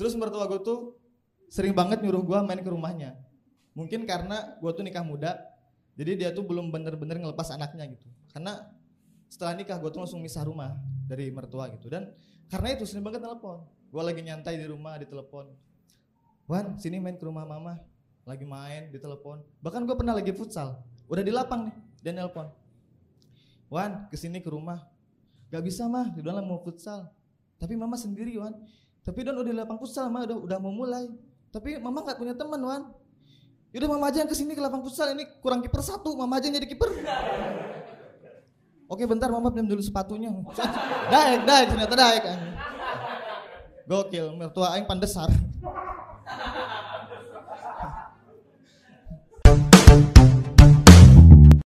Terus mertua gue tuh sering banget nyuruh gue main ke rumahnya. Mungkin karena gue tuh nikah muda, jadi dia tuh belum bener-bener ngelepas anaknya gitu. Karena setelah nikah gue tuh langsung misah rumah dari mertua gitu. Dan karena itu sering banget telepon. Gue lagi nyantai di rumah ditelepon. Wan, sini main ke rumah mama. Lagi main ditelepon. Bahkan gue pernah lagi futsal. Udah di lapang nih, dan nelpon. Wan, ke sini ke rumah. Gak bisa mah, di dalam mau futsal. Tapi mama sendiri Wan. Tapi Don udah di lapang futsal mah udah udah mau mulai. Tapi mama nggak punya teman Wan. Yaudah mama aja yang ke sini ke lapang futsal ini kurang kiper satu, mama aja yang jadi kiper. Oke bentar mama pinjam dulu sepatunya. daek, daek, ternyata anjing. Gokil, mertua aing pandesar.